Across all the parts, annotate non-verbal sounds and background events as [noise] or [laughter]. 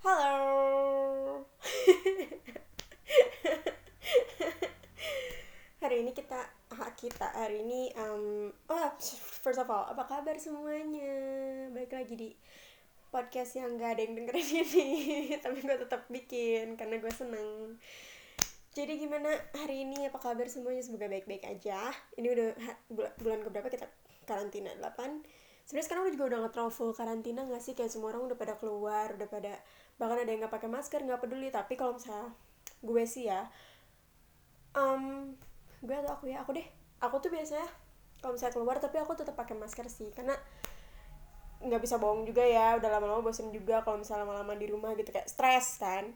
Halo. [laughs] hari ini kita ah, kita hari ini um, oh first of all apa kabar semuanya? Balik lagi di podcast yang gak ada yang dengerin [laughs] ini tapi gue tetap bikin karena gue seneng. Jadi gimana hari ini? Apa kabar semuanya? Semoga baik-baik aja. Ini udah bulan, bulan keberapa kita karantina? 8 sebenarnya sekarang udah juga udah nggak karantina nggak sih? Kayak semua orang udah pada keluar udah pada bahkan ada yang nggak pakai masker nggak peduli. Tapi kalau misalnya gue sih ya um, gue atau aku ya aku deh. Aku tuh biasanya kalau misalnya keluar tapi aku tetap pakai masker sih. Karena nggak bisa bohong juga ya udah lama-lama bosen juga kalau misalnya lama-lama di rumah gitu kayak stres kan.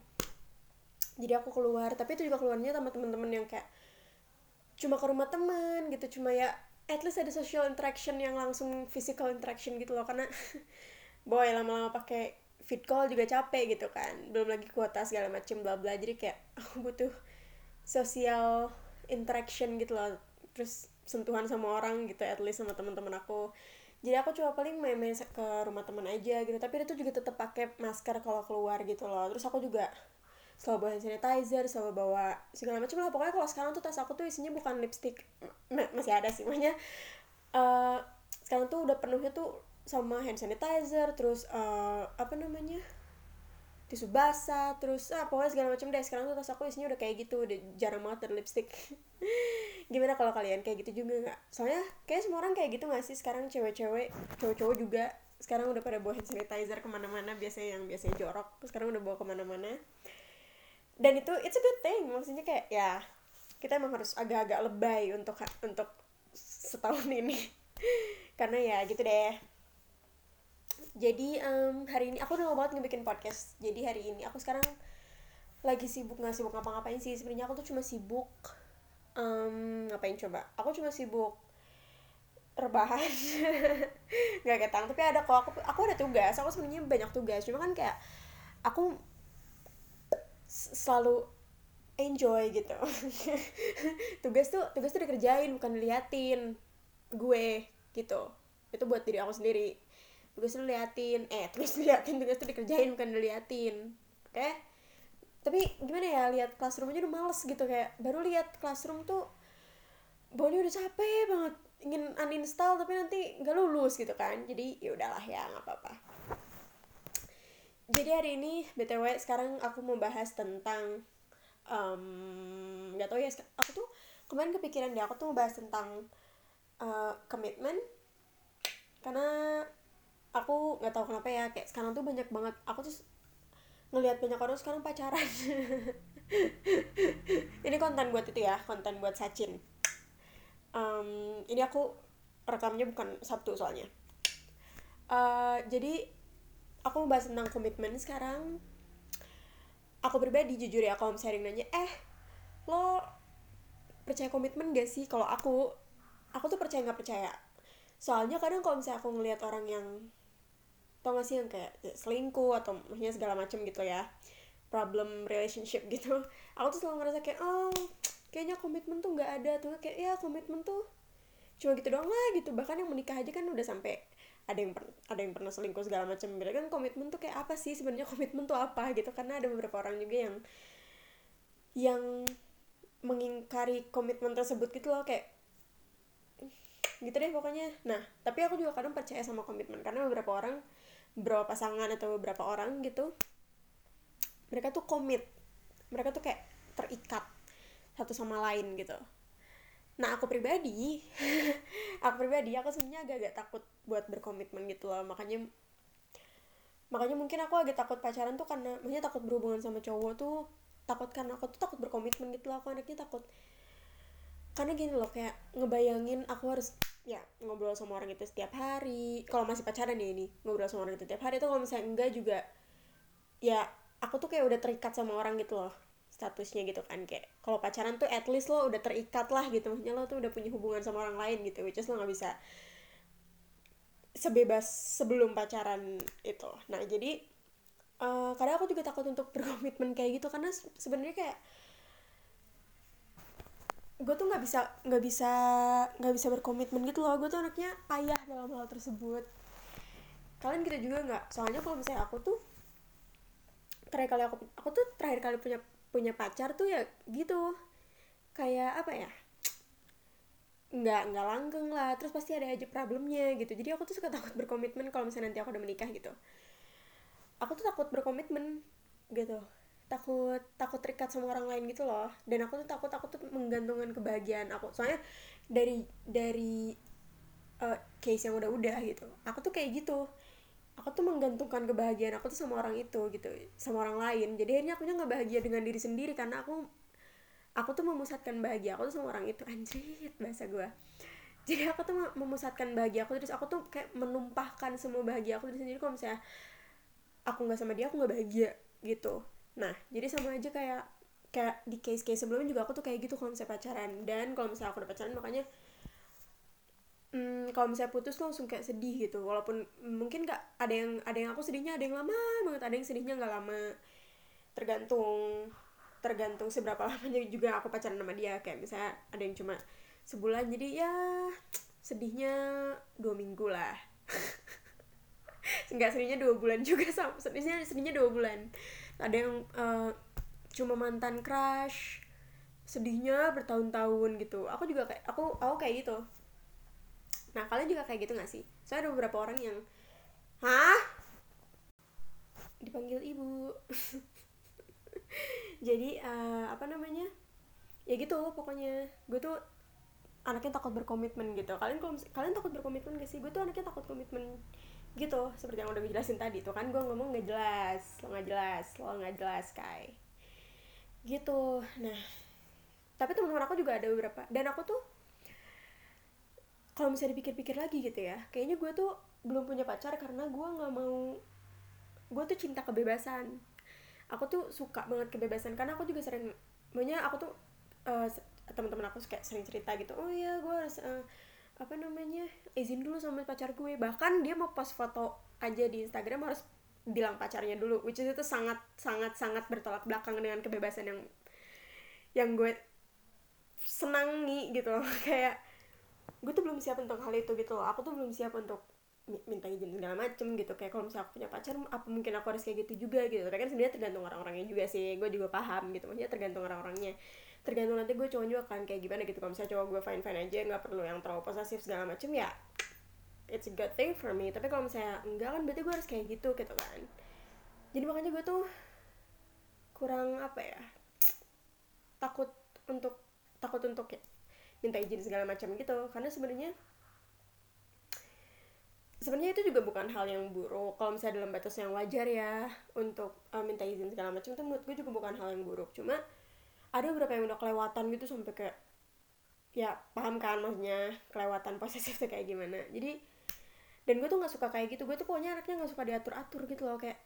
Jadi aku keluar tapi itu juga keluarnya sama temen-temen yang kayak cuma ke rumah temen gitu cuma ya at least ada social interaction yang langsung physical interaction gitu loh. Karena [laughs] boy lama-lama pakai fit call juga capek gitu kan. Belum lagi kuota segala macem bla bla. Jadi kayak [laughs] aku butuh social interaction gitu loh. Terus sentuhan sama orang gitu at least sama teman-teman aku. Jadi aku coba paling main-main ke rumah teman aja gitu. Tapi itu juga tetap pakai masker kalau keluar gitu loh. Terus aku juga selalu bawa hand sanitizer selalu bawa segala macam lah. Pokoknya kalau sekarang tuh tas aku tuh isinya bukan lipstick. Masih ada sih. Makanya uh, sekarang tuh udah penuhnya tuh sama hand sanitizer terus uh, apa namanya tisu basah terus ah pokoknya segala macam deh. Sekarang tuh tas aku isinya udah kayak gitu udah jarang banget ada lipstick. [laughs] Gimana kalau kalian kayak gitu juga nggak? Soalnya kayak semua orang kayak gitu nggak sih sekarang? Cewek-cewek cowok-cowok juga sekarang udah pada bawa hand sanitizer ke mana-mana biasanya yang biasanya jorok sekarang udah bawa ke mana-mana. Dan itu it's a good thing. Maksudnya kayak ya kita emang harus agak-agak lebay untuk untuk setahun ini. [laughs] Karena ya gitu deh jadi um, hari ini aku udah mau banget ngebikin podcast. Jadi hari ini aku sekarang lagi sibuk nggak sibuk ngapa-ngapain sih. Sebenarnya aku tuh cuma sibuk um, ngapain coba? Aku cuma sibuk rebahan. [laughs] Nggak ketang. Tapi ada kok aku aku ada tugas. Aku sebenarnya banyak tugas. Cuma kan kayak aku selalu enjoy gitu. [laughs] Tugas tuh tugas tuh dikerjain bukan diliatin gue gitu. Itu buat diri aku sendiri tugas tuh diliatin eh tugas [laughs] diliatin tugas tuh dikerjain bukan diliatin. Oke okay? tapi gimana ya lihat classroom aja udah males gitu kayak baru lihat classroom tuh baunya udah capek banget ingin uninstall tapi nanti nggak lulus gitu kan. Jadi ya udahlah ya nggak apa-apa. Jadi hari ini btw sekarang aku mau bahas tentang nggak um, tahu ya aku tuh kemarin kepikiran deh aku tuh mau bahas tentang uh, komitmen karena aku nggak tahu kenapa ya kayak sekarang tuh banyak banget aku tuh ngelihat banyak orang sekarang pacaran. [laughs] Ini konten buat itu ya konten buat Sachin. Um, ini aku rekamnya bukan Sabtu soalnya. Uh, jadi aku mau bahas tentang komitmen sekarang. Aku pribadi jujur ya kalau misalnya nanya eh lo percaya komitmen gak sih? Kalau aku aku tuh percaya nggak percaya. Soalnya kadang kalau misalnya aku ngelihat orang yang tau gak sih yang kayak selingkuh atau maksudnya segala macam gitu ya problem relationship gitu. [laughs] Aku tuh selalu ngerasa kayak oh kayaknya komitmen tuh nggak ada. Tuh kayak ya komitmen tuh cuma gitu doang lah gitu. Bahkan yang menikah aja kan udah sampai ada yang ada yang pernah selingkuh segala macam gitu kan komitmen tuh kayak apa sih? Sebenarnya komitmen tuh apa gitu? Karena ada beberapa orang juga yang yang mengingkari komitmen tersebut gitu loh kayak gitu deh pokoknya. Nah tapi aku juga kadang percaya sama komitmen. Karena beberapa orang beberapa pasangan atau beberapa orang gitu mereka tuh komit. Mereka tuh kayak terikat satu sama lain gitu. Nah aku pribadi [laughs] aku pribadi aku sebenarnya agak-agak takut buat berkomitmen gitu loh. Makanya makanya mungkin aku agak takut pacaran tuh karena maksudnya takut berhubungan sama cowok tuh takut karena aku tuh takut berkomitmen gitu loh. Aku anaknya takut. Karena gini loh kayak ngebayangin aku harus ya ngobrol sama orang itu setiap hari. Kalau masih pacaran ya ini ngobrol sama orang itu setiap hari. Tuh kalau misalnya enggak juga ya aku tuh kayak udah terikat sama orang gitu loh statusnya gitu kan. Kayak kalau pacaran tuh at least lo udah terikat lah gitu. Maksudnya lo tuh udah punya hubungan sama orang lain gitu which is lo nggak bisa sebebas sebelum pacaran itu. Nah jadi uh, kadang aku juga takut untuk [laughs] berkomitmen kayak gitu. Karena sebenarnya kayak gue tuh nggak bisa nggak bisa nggak bisa berkomitmen gitu loh. Gue tuh anaknya payah dalam hal tersebut. Kalian kita juga nggak? Soalnya kalau misalnya aku tuh terakhir kali aku aku tuh terakhir kali punya punya pacar tuh ya gitu. Kayak apa ya? Nggak nggak langgeng lah. Terus pasti ada aja problemnya gitu. Jadi aku tuh suka takut berkomitmen kalau misalnya nanti aku udah menikah gitu. Aku tuh takut berkomitmen gitu takut takut terikat sama orang lain gitu loh. Dan aku tuh takut aku tuh menggantungkan kebahagiaan aku. Soalnya dari dari uh, case yang udah-udah gitu aku tuh kayak gitu. Aku tuh menggantungkan kebahagiaan aku tuh sama orang itu gitu sama orang lain. Jadi akhirnya aku nggak bahagia dengan diri sendiri karena aku aku tuh memusatkan bahagia aku tuh sama orang itu. Anjrit bahasa gue jadi aku tuh memusatkan bahagia aku terus aku tuh kayak menumpahkan semua bahagia aku sendiri. Kalau misalnya aku nggak sama dia aku nggak bahagia gitu nah jadi sama aja kayak kayak di case-case sebelumnya juga aku tuh kayak gitu misalnya pacaran. Dan kalau misalnya aku udah pacaran makanya hmm, kalau misalnya putus langsung kayak sedih gitu. Walaupun mungkin gak ada yang ada yang aku sedihnya ada yang lama banget. Ada yang sedihnya nggak lama. Tergantung tergantung seberapa [laughs] lamanya juga aku pacaran sama dia. Kayak misalnya ada yang cuma sebulan jadi ya sedihnya dua minggu lah. [laughs] Nggak sedihnya dua bulan juga sama sedihnya sedihnya dua bulan ada yang uh, cuma mantan crush sedihnya bertahun-tahun gitu. Aku juga kayak aku aku kayak gitu. Nah kalian juga kayak gitu gak sih? Soalnya ada beberapa orang yang hah? Dipanggil ibu. [laughs] Jadi uh, apa namanya? Ya gitu pokoknya. Gue tuh anaknya takut berkomitmen gitu. Kalian kalau kalian takut berkomitmen gak sih? Gue tuh anaknya takut komitmen gitu seperti yang udah gue jelasin tadi tuh kan gue ngomong nggak jelas lo nggak jelas lo nggak jelas kai. Gitu nah tapi teman-teman aku juga ada beberapa dan aku tuh kalau misalnya dipikir-pikir lagi gitu ya kayaknya gue tuh belum punya pacar karena gue nggak mau gue tuh cinta kebebasan. Aku tuh suka banget kebebasan karena aku juga sering banyak aku tuh uh, teman-teman aku kayak sering cerita gitu oh iya gue harus uh, apa namanya izin dulu sama pacar gue. Bahkan dia mau post foto aja di Instagram harus bilang pacarnya dulu. Which is itu sangat sangat sangat bertolak belakang dengan kebebasan yang yang gue senangi gitu [laughs] kayak gue tuh belum siap untuk hal itu gitu loh. Aku tuh belum siap untuk minta izin segala macem gitu. Kayak kalau misalnya aku punya pacar apa mungkin aku harus kayak gitu juga gitu. Tapi kan sebenarnya tergantung orang-orangnya juga sih. Gue juga paham gitu. Maksudnya tergantung orang-orangnya tergantung nanti gue cowok juga kan kayak gimana gitu. Kalau misalnya cowok gue fine fine aja nggak perlu yang terlalu posesif segala macem ya it's a good thing for me. Tapi kalau misalnya enggak kan berarti gue harus kayak gitu gitu kan. Jadi makanya gue tuh kurang apa ya takut untuk takut untuk ya, minta izin segala macam gitu. Karena sebenarnya sebenarnya itu juga bukan hal yang buruk. Kalau misalnya dalam batas yang wajar ya untuk uh, minta izin segala macam itu menurut gue juga bukan hal yang buruk. Cuma ada beberapa yang udah kelewatan gitu sampai kayak ya paham kan maksudnya kelewatan posesif tuh kayak gimana. Jadi dan gue tuh nggak suka kayak gitu. Gue tuh pokoknya anaknya nggak suka diatur atur gitu loh kayak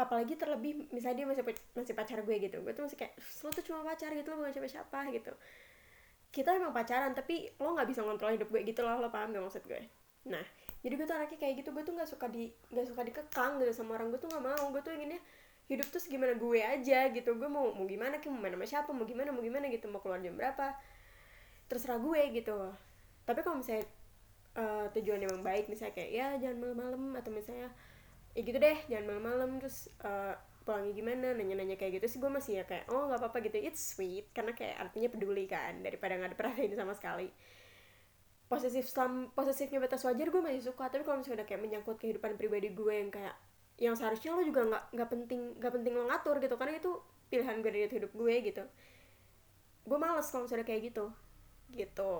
apalagi terlebih misalnya dia masih masih pacar gue gitu. Gue tuh masih kayak lo tuh cuma pacar gitu lo bukan siapa siapa gitu. Kita emang pacaran tapi lo nggak bisa ngontrol hidup gue gitu loh lo paham gak maksud gue? Nah jadi gue tuh anaknya kayak gitu. Gue tuh nggak suka di nggak suka dikekang gitu sama orang. Gue tuh nggak mau. Gue tuh inginnya hidup tuh gimana gue aja gitu. Gue mau mau gimana kayak mau main sama siapa? Mau gimana? Mau gimana gitu? Mau keluar jam berapa? Terserah gue gitu. Tapi kalau misalnya uh, tujuan yang baik misalnya kayak ya jangan malam-malam atau misalnya ya gitu deh jangan malam-malam terus uh, pulangnya gimana nanya-nanya kayak gitu sih gue masih ya kayak oh nggak apa-apa gitu. It's sweet karena kayak artinya peduli kan daripada nggak ada perhatian sama sekali. Posesif selam posesifnya batas wajar gue masih suka. Tapi kalau misalnya udah kayak menyangkut kehidupan pribadi gue yang kayak yang seharusnya lo juga nggak nggak penting nggak penting lo ngatur gitu. Karena itu pilihan gue dari hidup gue gitu. Gue males kalau misalnya kayak gitu. Gitu.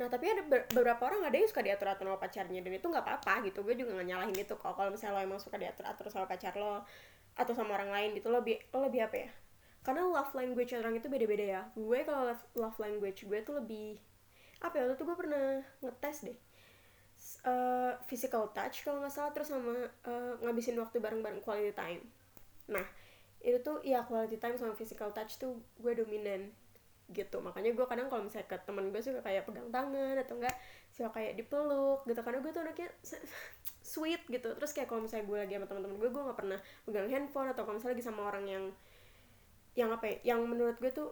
Nah tapi ada beberapa orang ada yang suka diatur atur sama pacarnya dan itu nggak apa-apa gitu. Gue juga nggak nyalahin itu kok. Kalau misalnya lo emang suka diatur atur sama pacar lo atau sama orang lain gitu lo lebih lo lebih apa ya? Karena love language orang itu beda-beda ya. Gue kalau love, language gue tuh lebih apa ya waktu itu gue pernah ngetes deh uh, physical touch kalau nggak salah terus sama uh, ngabisin waktu bareng-bareng quality time. Nah itu tuh ya quality time sama physical touch tuh gue dominan gitu. Makanya gue kadang kalau misalnya ke temen gue suka kayak pegang tangan atau enggak suka kayak dipeluk gitu. Karena gue tuh anaknya [laughs] sweet gitu. Terus kayak kalau misalnya gue lagi sama teman-teman gue gue nggak pernah pegang handphone atau kalau misalnya lagi sama orang yang yang apa ya yang menurut gue tuh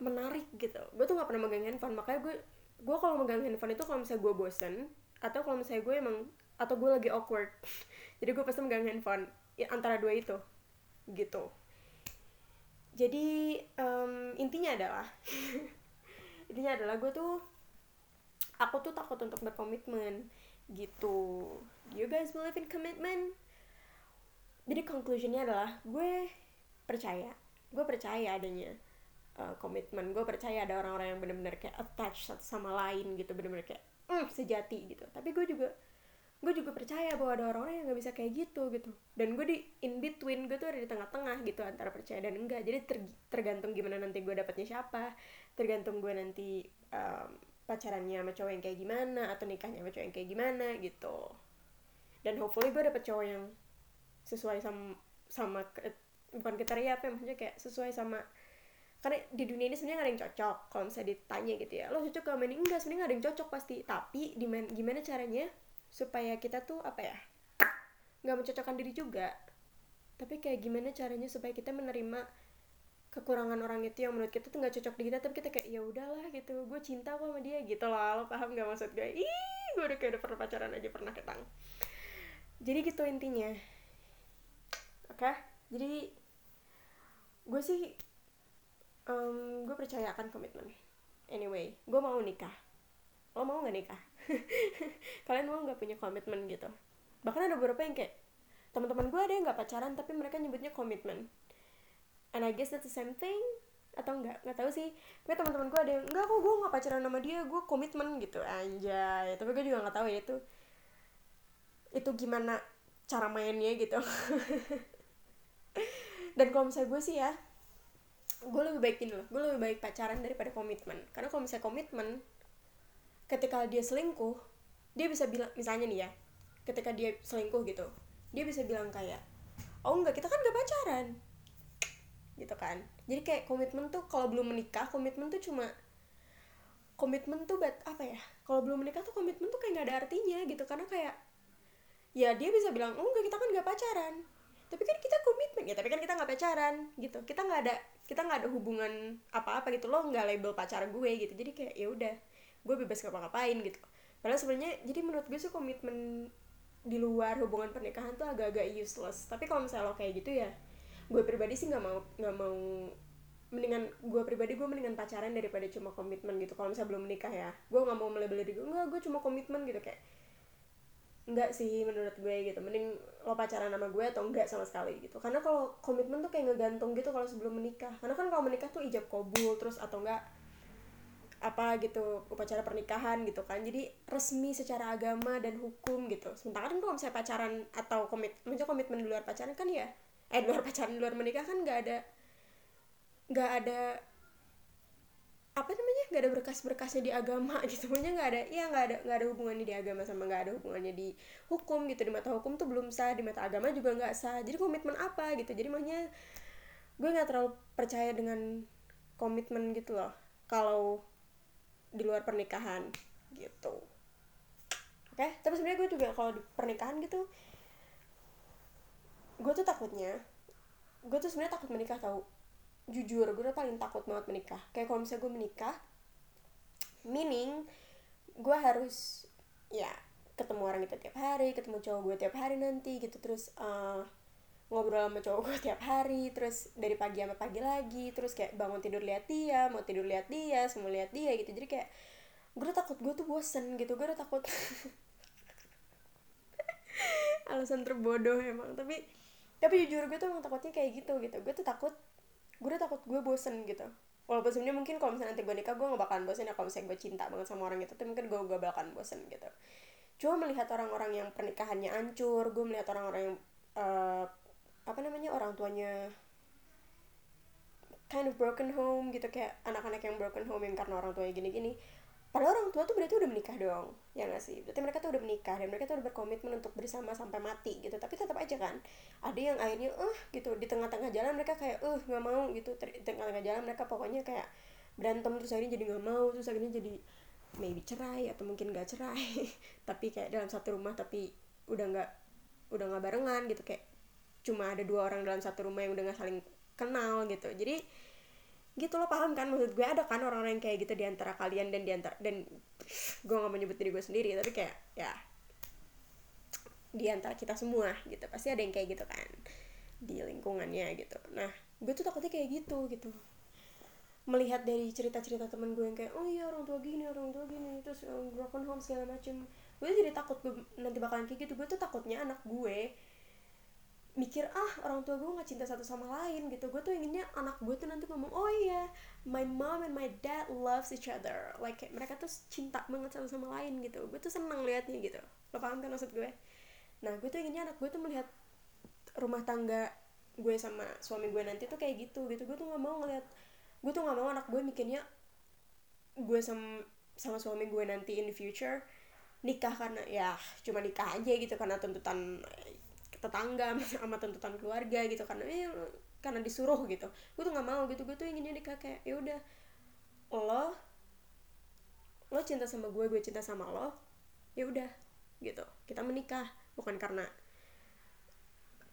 menarik gitu. Gue tuh nggak pernah megang handphone. Makanya gue gue kalau megang handphone itu kalau misalnya gue bosen atau kalau misalnya gue emang atau gue lagi awkward [laughs] jadi gue pasti megang handphone ya, antara dua itu gitu. Jadi um, intinya adalah [laughs] intinya adalah gue tuh aku tuh takut untuk berkomitmen gitu. You guys believe in commitment? Jadi conclusionnya adalah gue percaya gue percaya adanya uh, komitmen gue percaya ada orang-orang yang benar-benar kayak attach satu sama lain gitu benar-benar kayak mm, sejati gitu. Tapi gue juga gue juga percaya bahwa ada orang-orang yang nggak bisa kayak gitu gitu. Dan gue di in between gue tuh ada di tengah-tengah gitu antara percaya dan enggak. Jadi ter, tergantung gimana nanti gue dapetnya siapa tergantung gue nanti um, pacarannya sama cowok yang kayak gimana atau nikahnya sama cowok yang kayak gimana gitu. Dan hopefully gue dapet cowok yang sesuai sama sama bukan kriteria apa ya maksudnya kayak sesuai sama karena di dunia ini sebenarnya gak ada yang cocok kalau misalnya ditanya gitu ya. Lo cocok sama ini? Enggak sebenarnya gak ada yang cocok pasti. Tapi gimana caranya supaya kita tuh apa ya nggak mencocokkan diri juga. Tapi kayak gimana caranya supaya kita menerima kekurangan orang itu yang menurut kita tuh nggak cocok di kita tapi kita kayak ya udahlah gitu. Gue cinta kok sama dia gitu loh. Lo paham nggak maksud gue? Ih gue udah kayak udah pernah pacaran aja pernah ketang. Jadi gitu intinya. Oke? Okay? jadi gue sih um, gue percaya akan komitmen. Anyway gue mau nikah. Lo mau nggak nikah? [laughs] Kalian mau nggak punya komitmen gitu? Bahkan ada beberapa yang kayak teman-teman gue ada yang nggak pacaran tapi mereka nyebutnya komitmen. And I guess that's the same thing atau enggak nggak tahu sih. Tapi teman-teman gue ada yang enggak kok gue nggak pacaran sama dia gue komitmen gitu. Anjay. Tapi gue juga nggak tahu ya itu itu gimana cara mainnya gitu. [laughs] Dan kalau misalnya gue sih ya gue lebih baik ini loh gue lebih baik pacaran daripada komitmen. Karena kalau misalnya komitmen ketika dia selingkuh dia bisa bilang misalnya nih ya ketika dia selingkuh gitu dia bisa bilang kayak oh enggak kita kan gak pacaran. Gitu kan. Jadi kayak komitmen tuh kalau belum menikah komitmen tuh cuma komitmen tuh buat apa ya kalau belum menikah tuh komitmen tuh kayak gak ada artinya gitu. Karena kayak ya dia bisa bilang oh enggak kita kan gak pacaran tapi kan kita komitmen ya tapi kan kita nggak pacaran gitu. Kita nggak ada kita nggak ada hubungan apa apa gitu loh nggak label pacar gue gitu. Jadi kayak ya udah gue bebas ngapa-ngapain gitu. Padahal sebenarnya jadi menurut gue sih komitmen di luar hubungan pernikahan tuh agak-agak useless. Tapi kalau misalnya lo kayak gitu ya gue pribadi sih nggak mau nggak mau mendingan gue pribadi gue mendingan pacaran daripada cuma komitmen gitu. Kalau misalnya belum menikah ya gue nggak mau melebel diri gue enggak gue cuma komitmen gitu. Kayak enggak sih menurut gue gitu. Mending lo pacaran sama gue atau enggak sama sekali gitu. Karena kalau komitmen tuh kayak ngegantung gitu kalau sebelum menikah. Karena kan kalau menikah tuh ijab kabul terus atau enggak apa gitu upacara pernikahan gitu kan. Jadi resmi secara agama dan hukum gitu. Sementara kan kalau misalnya pacaran atau komit misalnya komitmen di luar pacaran kan ya eh luar pacaran di luar menikah kan nggak ada nggak ada apa namanya nggak ada berkas-berkasnya di agama [laughs] gitu. Punya nggak ada ya nggak ada nggak ada hubungannya di agama sama nggak ada hubungannya di hukum gitu. Di mata hukum tuh belum sah di mata agama juga nggak sah. Jadi komitmen apa gitu. Jadi makanya gue nggak terlalu percaya dengan komitmen gitu loh. Kalau di luar pernikahan gitu. Oke? Okay? tapi sebenarnya gue juga kalau di pernikahan gitu gue tuh takutnya gue tuh sebenarnya takut menikah tau jujur gue tuh paling takut banget menikah. Kayak kalau misalnya gue menikah meaning gue harus ya ketemu orang itu tiap hari ketemu cowok gue tiap hari nanti gitu. Terus uh, ngobrol sama cowok gue tiap hari terus dari pagi sampai pagi lagi terus kayak bangun tidur lihat dia mau tidur lihat dia semua lihat dia gitu. Jadi kayak gue udah takut gue tuh bosen gitu gue udah takut. [laughs] Alasan terbodoh emang tapi tapi jujur gue tuh emang takutnya kayak gitu gitu. Gue tuh takut gue udah takut gue bosen gitu. Walaupun sebenarnya mungkin kalau misalnya nanti gue nikah gue gak bakalan bosen ya. Kalau misalnya gue cinta banget sama orang itu tapi mungkin gue gak bakalan bosen gitu. Cuma melihat orang-orang yang pernikahannya hancur gue melihat orang-orang yang uh, apa namanya orang tuanya kind of broken home gitu. Kayak anak-anak yang broken home yang karena orang tuanya gini-gini padahal orang tua tuh berarti udah menikah dong ya gak sih? Berarti mereka tuh udah menikah dan mereka tuh udah berkomitmen untuk bersama sampai mati gitu. Tapi tetap aja kan ada yang akhirnya eh uh, gitu di tengah-tengah jalan mereka kayak eh uh, nggak mau gitu. Di tengah-tengah jalan mereka pokoknya kayak berantem terus akhirnya jadi nggak mau terus akhirnya jadi maybe cerai atau mungkin gak cerai. [laughs] Tapi kayak dalam satu rumah tapi udah nggak udah nggak barengan gitu. Kayak cuma ada dua orang dalam satu rumah yang udah gak saling kenal gitu. Jadi gitu lo paham kan? Maksud gue ada kan orang-orang yang kayak gitu di antara kalian dan di antara dan gue gak menyebut diri gue sendiri tapi kayak ya di antara kita semua gitu. Pasti ada yang kayak gitu kan di lingkungannya gitu. Nah gue tuh takutnya kayak gitu gitu. Melihat dari cerita-cerita temen gue yang kayak oh iya orang tua gini orang tua gini terus um, broken home segala macem. Gue jadi takut gue nanti bakalan kayak gitu. Gue tuh takutnya anak gue mikir ah orang tua gue nggak cinta satu sama lain gitu. Gue tuh inginnya anak gue tuh nanti ngomong oh iya my mom and my dad loves each other. Like mereka tuh cinta banget satu sama lain gitu. Gue tuh seneng liatnya gitu. Lo paham kan maksud gue? Nah gue tuh inginnya anak gue tuh melihat rumah tangga gue sama suami gue nanti tuh kayak gitu gitu. Gue tuh nggak mau ngeliat gue tuh nggak mau anak gue mikirnya gue sama sama suami gue nanti in the future nikah karena ya cuma nikah aja gitu karena tuntutan tetangga [laughs] sama tuntutan keluarga gitu karena eh, karena disuruh gitu. Gue tuh nggak mau gitu gue tuh inginnya nikah kayak ya udah lo lo cinta sama gue gue cinta sama lo ya udah gitu. Kita menikah bukan karena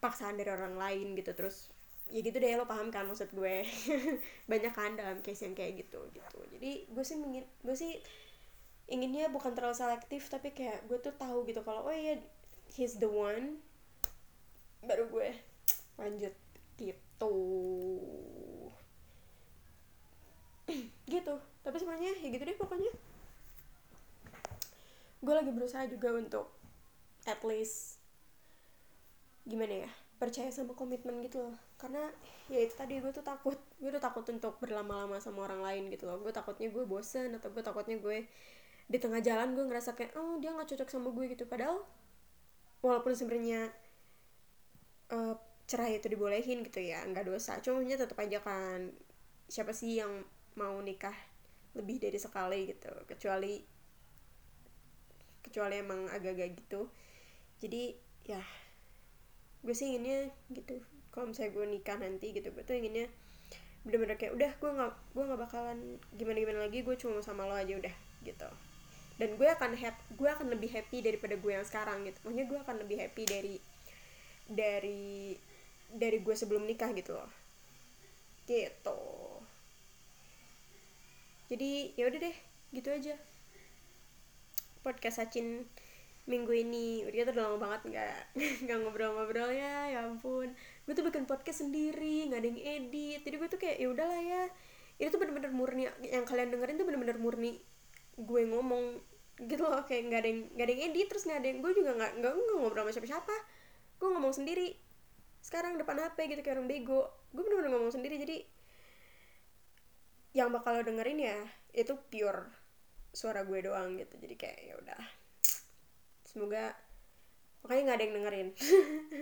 paksaan dari orang lain gitu terus ya gitu deh lo paham kan maksud gue. [laughs] Banyak kan dalam case yang kayak gitu gitu. Jadi gue sih ingin gue sih inginnya bukan terlalu selektif tapi kayak gue tuh tahu gitu kalau oh iya he's the one baru gue lanjut. Gitu. Gitu. Tapi sebenarnya ya gitu deh pokoknya. Gue lagi berusaha juga untuk at least gimana ya percaya sama komitmen gitu loh. Karena ya itu tadi gue tuh takut. Gue tuh takut untuk berlama-lama sama orang lain gitu loh. Gue takutnya gue bosen atau gue takutnya gue di tengah jalan gue ngerasa kayak oh dia nggak cocok sama gue gitu. Padahal walaupun sebenarnya uh, cerai itu dibolehin gitu ya nggak dosa. Cumanya tetap aja kan siapa sih yang mau nikah lebih dari sekali gitu? Kecuali kecuali emang agak-agak gitu. Jadi ya gue sih inginnya gitu kalau misalnya gue nikah nanti gitu gue tuh inginnya bener-bener kayak udah gue nggak gue nggak bakalan gimana gimana lagi gue cuma sama lo aja udah gitu. Dan gue akan happy gue akan lebih happy daripada gue yang sekarang gitu. Maksudnya gue akan lebih happy dari dari dari gue sebelum nikah gitu loh. Gitu. Jadi ya udah deh gitu aja. Podcast Sacin minggu ini. Udah tuh udah lama banget nggak [laughs] nggak ngobrol-ngobrol ya ya ampun. Gue tuh bikin podcast sendiri nggak ada yang edit. Jadi gue tuh kayak ya udahlah ya. Itu tuh bener-bener murni yang kalian dengerin tuh bener-bener murni gue ngomong gitu loh. Kayak nggak ada yang nggak ada yang edit terus nggak ada yang gue juga nggak nggak ngobrol sama siapa-siapa gue ngomong sendiri. Sekarang depan hp gitu kayak orang bego. Gue bener-bener ngomong sendiri jadi yang bakal lo dengerin ya itu pure suara gue doang gitu. Jadi kayak ya udah. Semoga makanya nggak ada yang dengerin.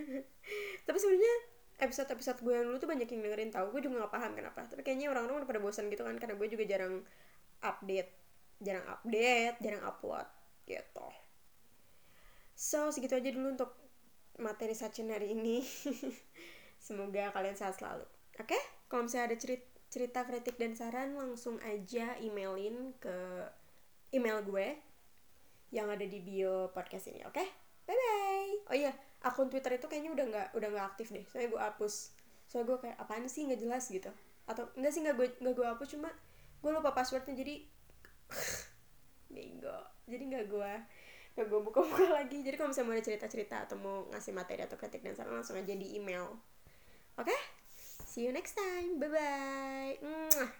[laughs] Tapi sebenarnya episode-episode gue yang dulu tuh banyak yang dengerin tahu gue juga nggak paham kenapa. Tapi kayaknya orang-orang udah pada bosan gitu kan karena gue juga jarang update jarang update jarang upload gitu. So segitu aja dulu untuk materi sachin hari ini. [laughs] Semoga kalian sehat selalu. Oke? Okay? kalau misalnya ada cerita cerita kritik dan saran langsung aja emailin ke email gue yang ada di bio podcast ini oke? Okay? bye bye oh iya akun twitter itu kayaknya udah nggak udah nggak aktif deh. Soalnya gue hapus. Soalnya gue kayak apaan sih? Nggak jelas gitu. Atau enggak sih nggak gue nggak gue hapus cuma gue lupa passwordnya jadi [laughs] bego jadi nggak gue nggak gue buka-buka [laughs] lagi. Jadi kalau misalnya mau ada cerita-cerita atau mau ngasih materi atau kritik dan saran langsung aja di email. Oke? Okay? see you next time. Bye bye